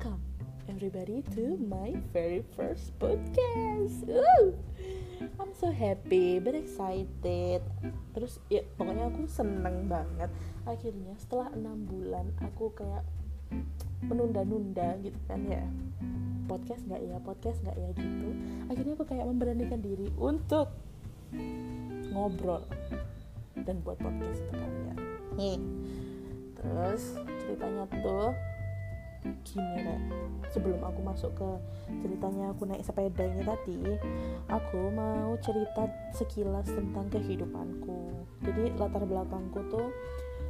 Welcome everybody to my very first podcast. Woo! I'm so happy, but excited. Terus ya pokoknya aku seneng banget. Akhirnya setelah enam bulan aku kayak menunda-nunda gitu kan ya podcast nggak ya podcast nggak ya gitu akhirnya aku kayak memberanikan diri untuk ngobrol dan buat podcast untuk kalian terus ceritanya tuh gini rek. Sebelum aku masuk ke ceritanya aku naik sepeda ini tadi aku mau cerita sekilas tentang kehidupanku. Jadi latar belakangku tuh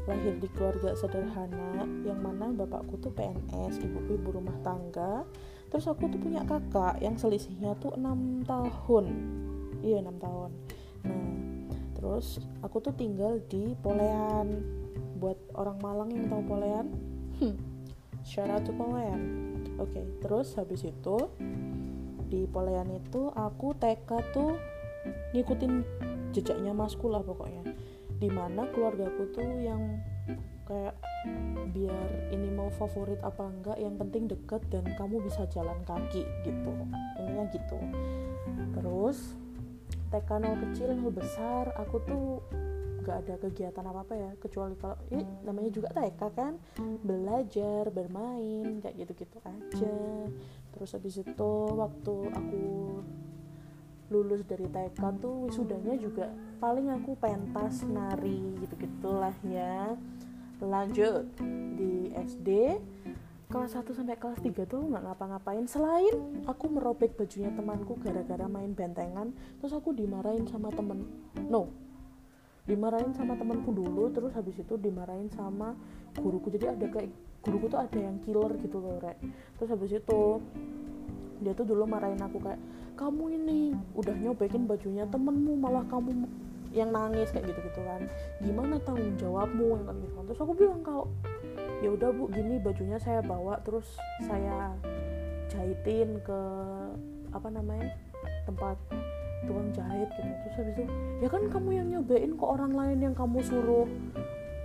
lahir di keluarga sederhana yang mana bapakku tuh PNS ibuku ibu rumah tangga. Terus aku tuh punya kakak yang selisihnya tuh enam tahun. Iya enam tahun. Nah terus aku tuh tinggal di Polean. Buat orang Malang yang tahu Polean? Hmm, shout out to oke okay, terus habis itu di Polean itu aku TK tuh ngikutin jejaknya masku lah pokoknya. Di mana keluargaku tuh yang kayak biar ini mau favorit apa enggak yang penting deket dan kamu bisa jalan kaki gitu. Ininya gitu. Terus TK nol kecil nol besar aku tuh gak ada kegiatan apa apa ya kecuali kalau ini namanya juga TK kan belajar bermain kayak gitu gitu aja. Terus habis itu waktu aku lulus dari TK tuh wisudanya juga paling aku pentas nari gitu gitulah ya. Lanjut di SD kelas 1 sampai kelas 3 tuh nggak ngapa-ngapain. Selain aku merobek bajunya temanku gara-gara main bentengan terus aku dimarahin sama temen no dimarahin sama temanku dulu terus habis itu dimarahin sama guruku. Jadi ada kayak guruku tuh ada yang killer gitu loh rek. Terus habis itu dia tuh dulu marahin aku kayak kamu ini udah nyobekin bajunya temenmu malah kamu yang nangis kayak gitu gitu kan. Gimana tanggung jawabmu? Yang kayak gitu kan terus aku bilang kalau ya udah bu gini bajunya saya bawa terus saya jahitin ke apa namanya tempat tukang jahit gitu. Terus habis itu ya kan kamu yang nyobain ke orang lain yang kamu suruh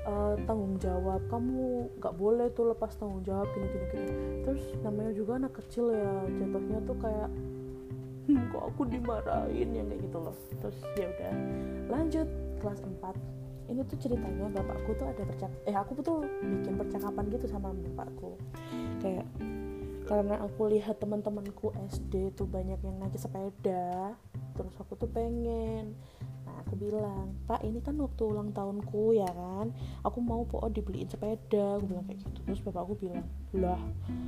uh, tanggung jawab. Kamu nggak boleh tuh lepas tanggung jawab gini gini gini. Terus namanya juga anak kecil ya jatuhnya tuh kayak hmm, kok aku dimarahin yang kayak gitu loh. Terus ya udah lanjut kelas 4 ini tuh ceritanya bapakku tuh ada percak eh aku tuh bikin percakapan gitu sama bapakku. Kayak karena aku lihat teman-temanku SD tuh banyak yang naik sepeda terus aku tuh pengen. Nah aku bilang pak ini kan waktu ulang tahunku ya kan? Aku mau po dibeliin sepeda. Aku bilang kayak gitu. Terus bapak aku bilang lah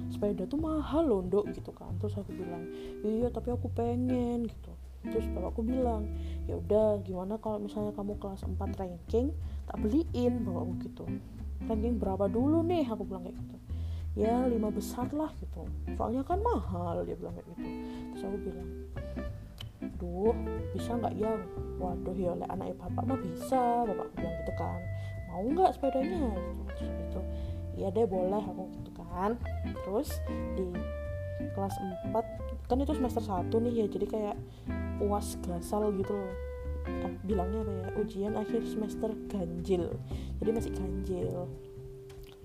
sepeda tuh mahal loh dok gitu kan. Terus aku bilang iya tapi aku pengen gitu. Terus bapakku bilang ya udah gimana kalau misalnya kamu kelas 4 ranking tak beliin bapakku gitu. Ranking berapa dulu nih? Aku bilang kayak gitu ya lima besar lah gitu. Soalnya kan mahal dia bilang kayak gitu. Terus aku bilang duh bisa nggak ya? Waduh ya anak bapak mah bisa bapak bilang gitu kan. Mau nggak sepedanya? Terus gitu iya deh boleh aku gitu kan. Terus di kelas 4 kan itu semester 1 nih ya jadi kayak uas gasal gitu loh. Bilangnya ya? Ujian akhir semester ganjil. Jadi masih ganjil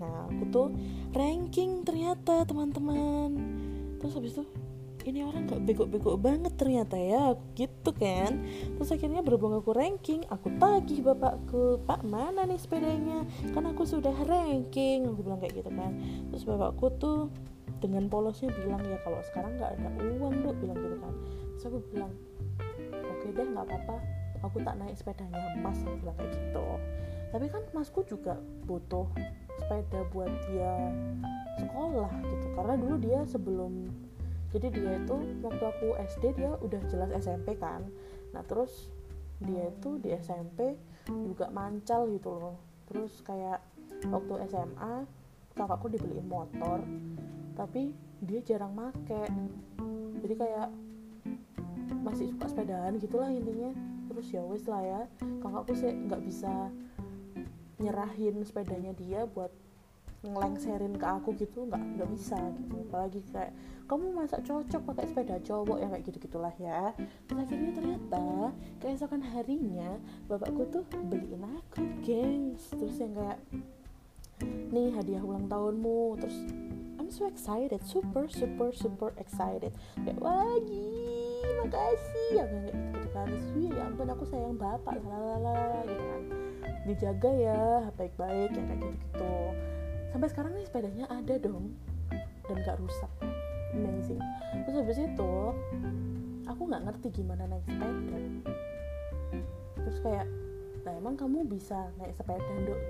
nah aku tuh ranking ternyata teman-teman. Terus habis itu ini orang gak bego-bego banget ternyata ya gitu kan. Terus akhirnya berhubung aku ranking aku tagih bapakku pak mana nih sepedanya? Kan aku sudah ranking aku bilang kayak gitu kan. Terus bapakku tuh dengan polosnya bilang ya kalau sekarang nggak ada uang dok bilang gitu kan. Terus aku bilang oke deh nggak apa-apa aku tak naik sepedanya mas aku bilang kayak gitu. Tapi kan masku juga butuh sepeda buat dia sekolah gitu. Karena dulu dia sebelum jadi dia itu waktu aku SD dia udah jelas SMP kan. Nah terus dia itu di SMP juga mancal gitu loh. Terus kayak waktu SMA kakakku dibeliin motor tapi dia jarang make. Jadi kayak masih suka sepedaan gitulah intinya. Terus ya wes lah ya kakakku sih nggak bisa nyerahin sepedanya dia buat ngelengserin ke aku gitu nggak nggak bisa gitu. Apalagi kayak kamu masa cocok pakai sepeda cowok ya kayak gitu gitulah ya. Terus akhirnya ternyata keesokan harinya bapakku tuh beliin aku gengs. Terus yang kayak nih hadiah ulang tahunmu. Terus I'm so excited super super super excited. Kayak wah makasih. Ya kayak gitu kan terus ya ampun aku sayang bapak. Lalala gitu kan. Dijaga ya baik-baik ya kayak gitu gitu sampai sekarang nih sepedanya ada dong dan gak rusak. Amazing. Terus habis itu aku nggak ngerti gimana naik sepeda. Terus kayak nah emang kamu bisa naik sepeda dok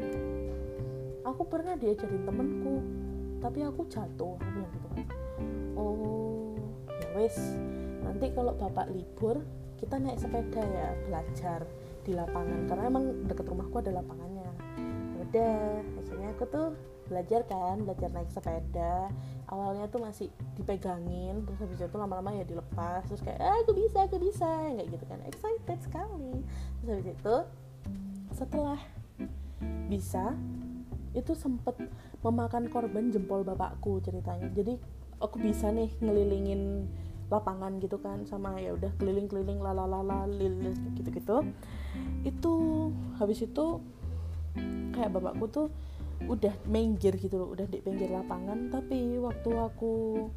aku pernah diajarin temenku tapi aku jatuh. Aku bilang gitu kan. Oh ya wes nanti kalau bapak libur kita naik sepeda ya belajar di lapangan. Karena emang deket rumahku ada lapangannya. Ya udah akhirnya aku tuh belajar kan belajar naik sepeda. Awalnya tuh masih dipegangin terus habis itu lama-lama ya dilepas. Terus kayak ah, aku bisa aku bisa. Kayak gitu kan excited sekali. Terus habis itu setelah bisa itu sempet memakan korban jempol bapakku ceritanya. Jadi aku bisa nih ngelilingin lapangan gitu kan sama ya udah keliling-keliling lalalala gitu-gitu. Itu habis itu kayak bapakku tuh udah minggir gitu loh udah di pinggir lapangan. Tapi waktu aku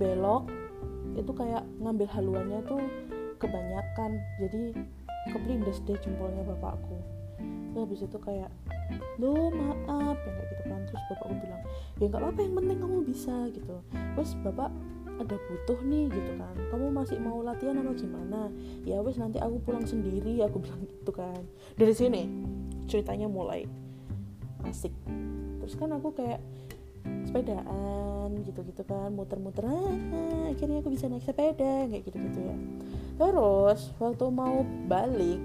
belok itu kayak ngambil haluannya tuh kebanyakan. Jadi keplindes deh jempolnya bapakku. Terus habis itu kayak lo maaf ya gitu kan. Terus bapakku bilang ya nggak apa-apa yang penting kamu bisa gitu. Terus bapak ada butuh nih gitu kan. Kamu masih mau latihan apa gimana? Ya wes nanti aku pulang sendiri aku bilang gitu kan. Dari sini ceritanya mulai asik. Terus kan aku kayak sepedaan gitu-gitu kan muter-muter ah, akhirnya aku bisa naik sepeda kayak gitu-gitu ya. Terus waktu mau balik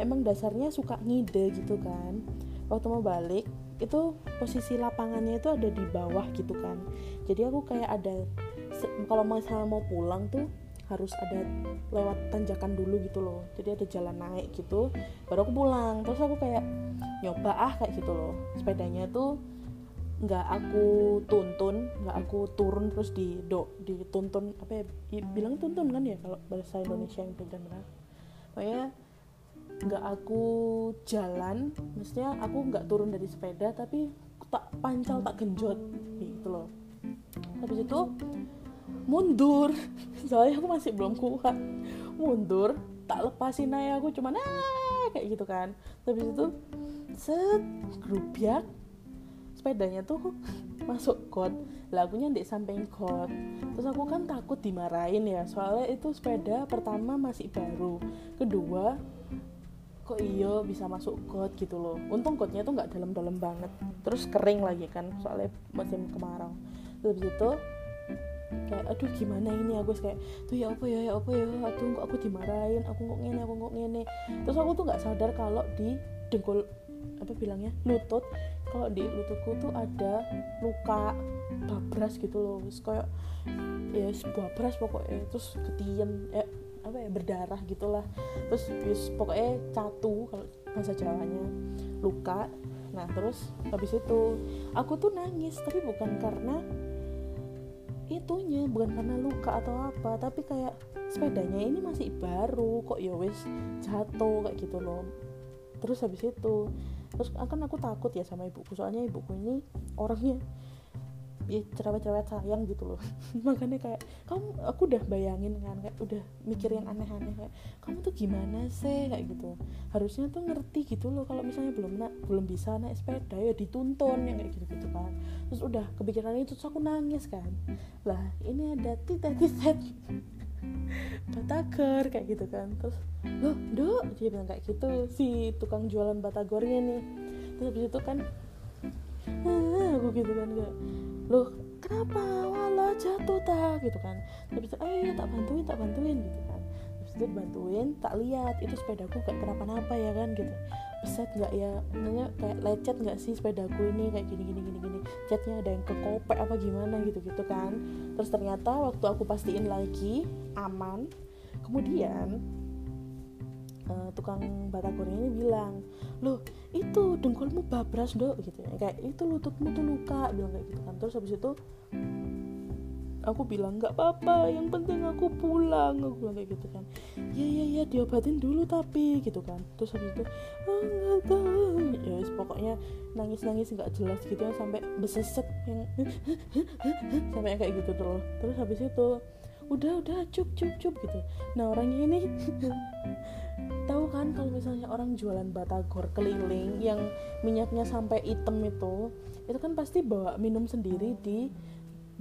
emang dasarnya suka ngide gitu kan. Waktu mau balik itu posisi lapangannya itu ada di bawah gitu kan. Jadi aku kayak ada kalau misalnya mau pulang tuh harus ada lewat tanjakan dulu gitu loh. Jadi ada jalan naik gitu baru aku pulang. Terus aku kayak nyoba ah kayak gitu loh. Sepedanya tuh nggak aku tuntun nggak aku turun terus di do dituntun apa ya bilang tuntun kan ya kalau bahasa Indonesia yang benar. Pokoknya nggak aku jalan maksudnya aku nggak turun dari sepeda tapi tak pancal tak genjot gitu loh. Habis itu mundur. Soalnya aku masih belum kuat. Mundur tak lepasin aja. Aku cuman ah kayak gitu kan. Habis itu set grubiak sepedanya tuh masuk kot. Lagunya di samping kot. Terus aku kan takut dimarahin ya. Soalnya itu sepeda pertama masih baru. Kedua kok iyo bisa masuk kot gitu loh. Untung kotnya tuh nggak dalam-dalam banget. Terus kering lagi kan soalnya musim kemarau. Terus itu kayak aduh gimana ini? Aku kayak tuh ya apa ya ya apa ya aduh kok aku dimarahin aku kok ngene aku kok ngene. Terus aku tuh nggak sadar kalau di dengkul apa bilangnya lutut kalau di lututku tuh ada luka babras gitu loh. Terus kayak ya sebuah beras pokoknya terus ketien ya apa ya berdarah gitulah. Terus yus, pokoknya catu kalau bahasa Jawanya luka. Nah terus habis itu aku tuh nangis tapi bukan karena itunya bukan karena luka atau apa tapi kayak sepedanya ini masih baru kok ya wes jatuh kayak gitu loh. Terus habis itu terus akan aku takut ya sama ibuku soalnya ibuku ini orangnya ya cerewet-cerewet sayang gitu loh. Makanya kayak kamu aku udah bayangin kan kayak udah mikir yang aneh-aneh kayak kamu tuh gimana sih? Kayak gitu. Harusnya tuh ngerti gitu loh kalau misalnya belum nak belum bisa naik sepeda ya dituntun yang kayak gitu gitu kan. Terus udah kepikiran itu terus aku nangis kan. Lah ini ada titet-titet batagor kayak gitu kan. Terus loh dok dia bilang kayak gitu si tukang jualan batagornya nih. Terus habis itu kan ah, aku gitu kan kayak loh kenapa? Wala jatuh tak gitu kan. Terus itu ayo tak bantuin tak bantuin gitu kan. Terus itu bantuin tak lihat itu sepedaku gak kenapa-napa ya kan gitu. Beset nggak ya namanya kayak lecet nggak sih sepedaku ini kayak gini gini gini gini. Catnya ada yang kekopek apa gimana gitu gitu kan. Terus ternyata waktu aku pastiin lagi aman. Kemudian uh, tukang batagor ini bilang loh itu dengkulmu babras dok gitu ya. Kayak itu lututmu tuh luka bilang kayak gitu kan. Terus habis itu aku bilang nggak apa-apa yang penting aku pulang aku bilang kayak gitu kan. Ya ya ya diobatin dulu tapi gitu kan. Terus habis itu oh nggak tahu. Ya pokoknya nangis nangis nggak jelas gitu ya sampai besesek yang sampai kayak gitu tuh terus habis itu udah udah cup cup cup gitu. Nah orangnya ini kan kalau misalnya orang jualan batagor keliling yang minyaknya sampai hitam itu itu kan pasti bawa minum sendiri di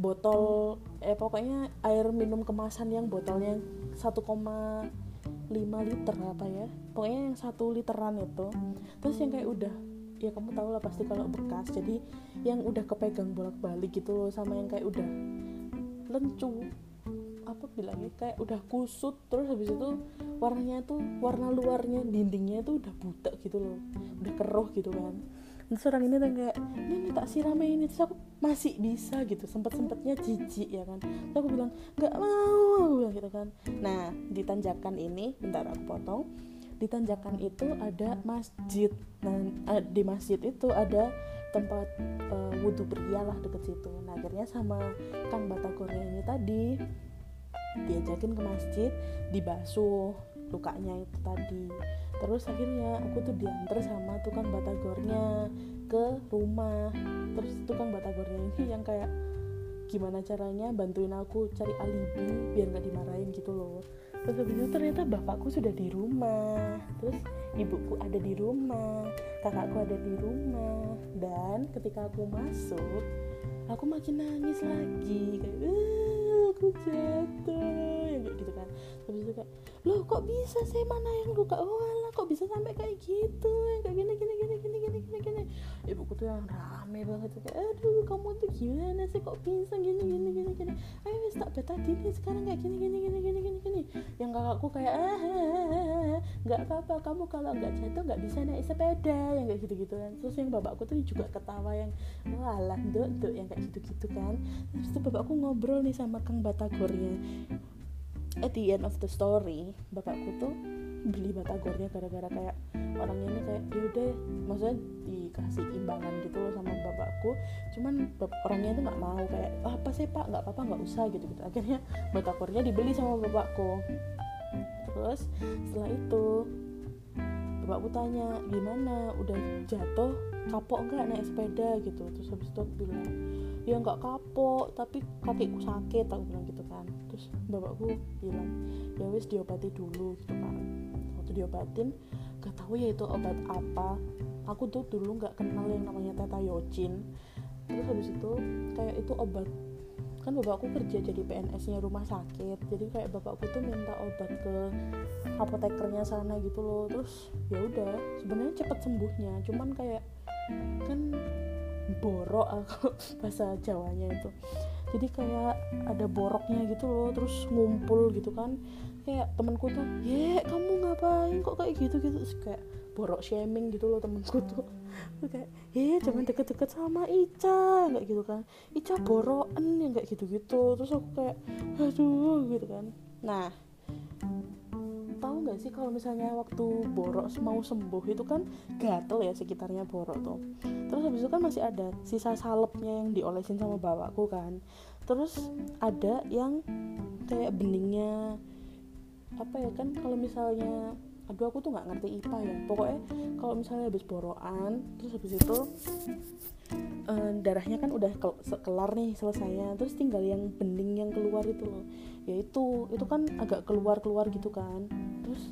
botol eh pokoknya air minum kemasan yang botolnya 1,5 liter apa ya. Pokoknya yang satu literan itu. Terus yang kayak udah ya kamu tahu lah pasti kalau bekas. Jadi yang udah kepegang bolak-balik gitu loh sama yang kayak udah lencu apa bilangnya kayak udah kusut terus habis itu warnanya tuh warna luarnya dindingnya tuh udah butek gitu loh. Udah keruh gitu kan. Terus orang ini tuh kayak ini tak siramnya ini. Terus aku masih bisa gitu sempet sempetnya jijik ya kan. Terus aku bilang nggak mau aku gitu kan. Nah di tanjakan ini bentar aku potong di tanjakan itu ada masjid. Dan uh, di masjid itu ada tempat uh, wudhu pria lah deket situ. Nah akhirnya sama kang batagornya ini tadi diajakin ke masjid dibasuh lukanya itu tadi. Terus akhirnya aku tuh diantar sama tukang batagornya ke rumah. Terus tukang batagornya ini yang kayak gimana caranya bantuin aku cari alibi biar nggak dimarahin? gitu loh. Terus habis itu ternyata bapakku sudah di rumah. Terus ibuku ada di rumah kakakku ada di rumah. Dan ketika aku masuk aku makin nangis lagi kayak aku jatuh ya gitu kan habis itu kayak loh kok bisa sih mana yang luka oh alah kok bisa sampai kayak gitu ya kayak gini gini gini gini gini gini gini ibuku tuh yang rame banget kayak aduh kamu tuh gimana sih kok bisa gini gini gini gini ayo wis tak beta nih sekarang kayak gini gini gini gini gini gini yang kakakku kayak ah nggak apa-apa kamu kalau nggak jatuh nggak bisa naik sepeda yang kayak gitu gitu kan terus yang bapakku tuh juga ketawa yang walah dok dok yang kayak gitu gitu kan. Terus tuh bapakku ngobrol nih sama kang batagornya. At the end of the story bapakku tuh beli batagornya gara-gara kayak orangnya ini kayak yaudah maksudnya dikasih imbangan gitu loh sama bapakku. Cuman orangnya itu nggak mau kayak oh, apa sih pak? Nggak apa-apa nggak usah gitu gitu akhirnya batagornya dibeli sama bapakku terus setelah itu bapakku tanya gimana? Udah jatuh? Kapok nggak naik sepeda? Gitu. Terus habis itu aku bilang ya nggak kapok tapi kakiku sakit aku bilang gitu kan. Terus bapakku bilang ya wis diobati dulu gitu kan. Waktu diobatin gak tahu ya itu obat apa. Aku tuh dulu nggak kenal yang namanya teta yocin. Terus habis itu kayak itu obat kan bapakku kerja jadi PNS-nya rumah sakit. Jadi kayak bapakku tuh minta obat ke apotekernya sana gitu loh. Terus ya udah sebenarnya cepet sembuhnya. Cuman kayak kan borok aku bahasa Jawanya itu. Jadi kayak ada boroknya gitu loh terus ngumpul gitu kan. Kayak temanku tuh ye kamu ngapain kok kayak gitu gitu? Terus kayak borok shaming gitu loh temenku tuh kayak ye jangan deket-deket sama Ica kayak gitu kan. Ica borokan yang kayak gitu-gitu. Terus aku kayak aduh gitu kan. Nah tahu nggak sih kalau misalnya waktu borok mau sembuh itu kan gatel ya sekitarnya borok tuh. Terus habis itu kan masih ada sisa salepnya yang diolesin sama bapakku kan. Terus ada yang kayak beningnya apa ya kan kalau misalnya aduh aku tuh nggak ngerti IPA ya. Pokoknya kalau misalnya habis borokan terus habis itu uh, darahnya kan udah kel kelar nih selesainya. Terus tinggal yang bening yang keluar itu loh. Ya itu itu kan agak keluar keluar gitu kan. Terus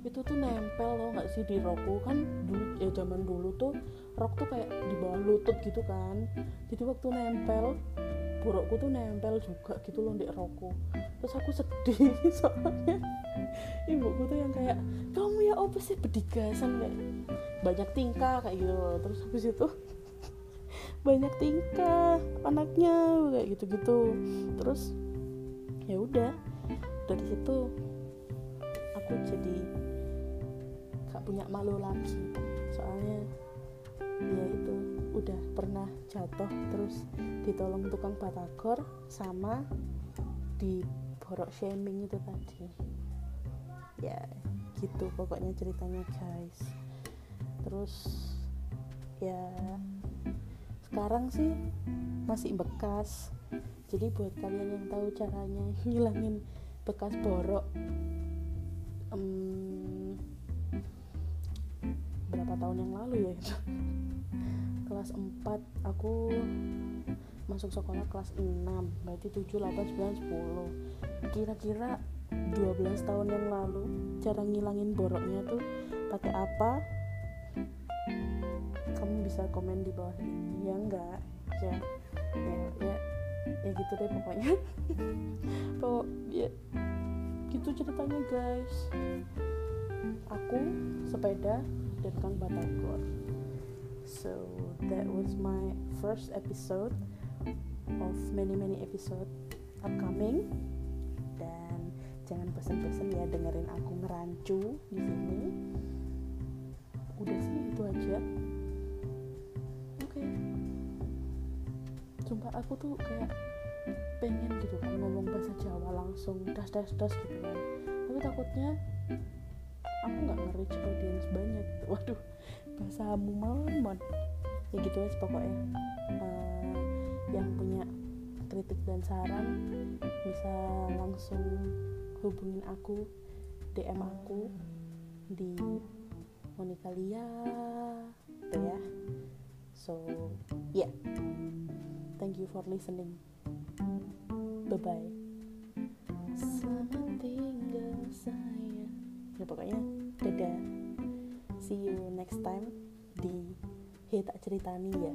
itu tuh nempel loh nggak sih di rokku kan dulu ya zaman dulu tuh rok tuh kayak di bawah lutut gitu kan. Jadi waktu nempel burukku tuh nempel juga gitu loh di rokku. Terus aku sedih soalnya. Ibuku tuh yang kayak kamu ya apa sih bedigasan kayak banyak tingkah kayak gitu loh. Terus habis itu banyak tingkah anaknya kayak gitu-gitu. Terus ya udah dari situ aku jadi gak punya malu lagi. Soalnya ya itu udah pernah jatuh terus ditolong tukang batagor sama di borok shaming itu tadi. Ya gitu pokoknya ceritanya guys. Terus ya sekarang sih masih bekas. Jadi buat kalian yang tahu caranya ngilangin bekas borok aku masuk sekolah kelas 6 berarti 7, 8, 9, 10 kira-kira 12 tahun yang lalu cara ngilangin boroknya tuh pakai apa? Kamu bisa komen di bawah ini ya enggak? Ya ya ya, ya gitu deh pokoknya. Pokok ya gitu ceritanya guys. Aku sepeda dan kang batagor so that was my first episode of many many episode upcoming. Dan jangan pesen-pesen ya dengerin aku ngerancu di sini. Udah sih itu aja. Oke. Okay. sumpah aku tuh kayak pengen gitu kan ngomong bahasa Jawa langsung das das das gitu kan. Tapi takutnya aku nggak nge-reach audience banyak gitu. waduh bahasamu mon ya gitu aja pokoknya. Uh, yang punya kritik dan saran bisa langsung hubungin aku DM aku di Monica Lia gitu ya. So yeah thank you for listening. Bye bye selamat tinggal saya ya pokoknya dadah see you next time di Hei tak ceritani ya